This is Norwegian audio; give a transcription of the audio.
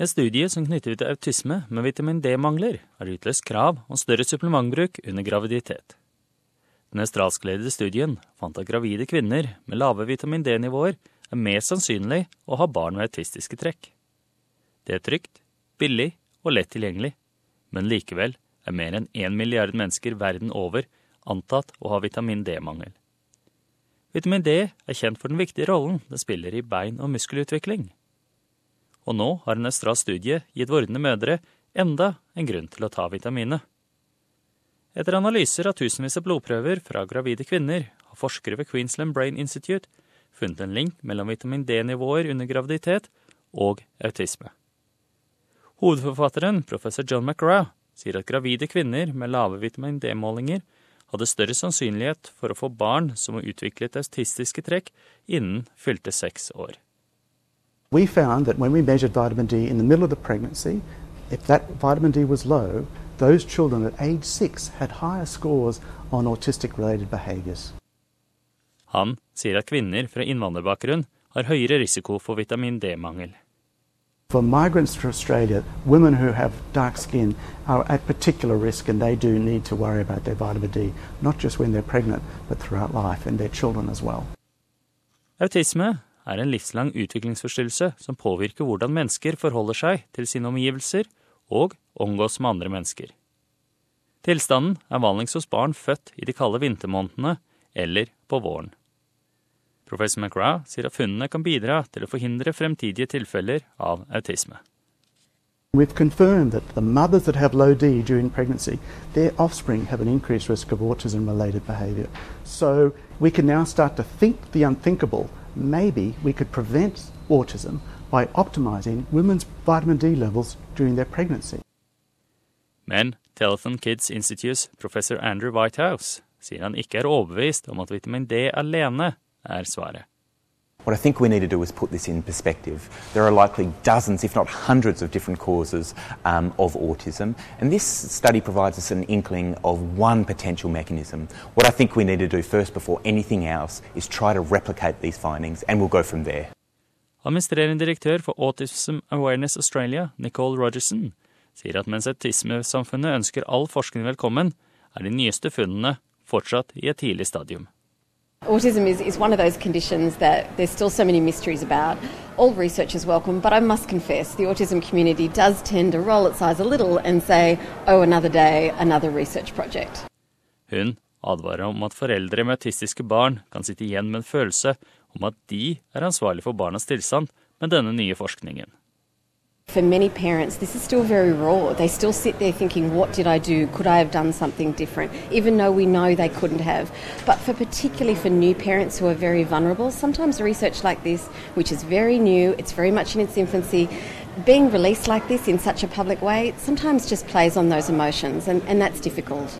En studie som knytter til autisme med vitamin D-mangler, har utløst krav om større supplementbruk under graviditet. Den australskledede studien fant at gravide kvinner med lave vitamin D-nivåer er mer sannsynlig å ha barn med autistiske trekk. Det er trygt, billig og lett tilgjengelig, men likevel er mer enn én milliard mennesker verden over antatt å ha vitamin D-mangel. Vitamin D er kjent for den viktige rollen det spiller i bein- og muskelutvikling. Og nå har en Østras studie gitt vordende mødre enda en grunn til å ta vitaminet. Etter analyser av tusenvis av blodprøver fra gravide kvinner har forskere ved Queensland Brain Institute funnet en link mellom vitamin D-nivåer under graviditet og autisme. Hovedforfatteren, professor John McGrath, sier at gravide kvinner med lave vitamin D-målinger hadde større sannsynlighet for å få barn som utviklet autistiske trekk innen fylte seks år. We found that when we measured vitamin D in the middle of the pregnancy, if that vitamin D was low, those children at age six had higher scores on autistic related behaviors. Han sier at kvinner fra innvandrerbakgrunn har høyere risiko for vitamin D-mangel. For migrants to Australia, women who have dark skin are at particular risk and they do need to worry about their vitamin D, not just when they're pregnant, but throughout life and their children as well. Autisme er en livslang utviklingsforstyrrelse som påvirker hvordan mennesker forholder seg til sine omgivelser og omgås med andre mennesker. Tilstanden er vanligst hos barn født i de kalde vintermånedene eller på våren. Professor McGrath sier at funnene kan bidra til å forhindre fremtidige tilfeller av autisme. We've confirmed that the mothers that have low D during pregnancy, their offspring have an increased risk of autism related behaviour. So we can now start to think the unthinkable. Maybe we could prevent autism by optimizing women's vitamin D levels during their pregnancy. Men Telethon Kids Institutes professor Andrew Whitehouse sier han ikke er overbevist om at vitamin D alene er svaret. What I think we need to do is put this in perspective. There are likely dozens, if not hundreds, of different causes um, of autism, and this study provides us an inkling of one potential mechanism. What I think we need to do first, before anything else, is try to replicate these findings, and we'll go from there. Administrerende direktør for Autism Awareness Australia, Nicole Rogerson, sier at mens autismesamfunnet ønsker all forskning velkommen, er de nyeste funnene fortsatt i et tidlig stadium. Autism is, is one of those conditions that there's still so many mysteries about. All research is welcome, but I must confess the autism community does tend to roll its eyes a little and say, oh, another day, another research project. Hun advarer om at foreldre med autistiske barn kan sitte igjen med en følelse om at de er ansvarlig for barnas tilstand med denne nye forskningen. For many parents, this is still very raw. They still sit there thinking, what did I do? Could I have done something different? Even though we know they couldn't have. But for particularly for new parents who are very vulnerable, sometimes research like this, which is very new, it's very much in its infancy, being released like this in such a public way sometimes just plays on those emotions, and, and that's difficult.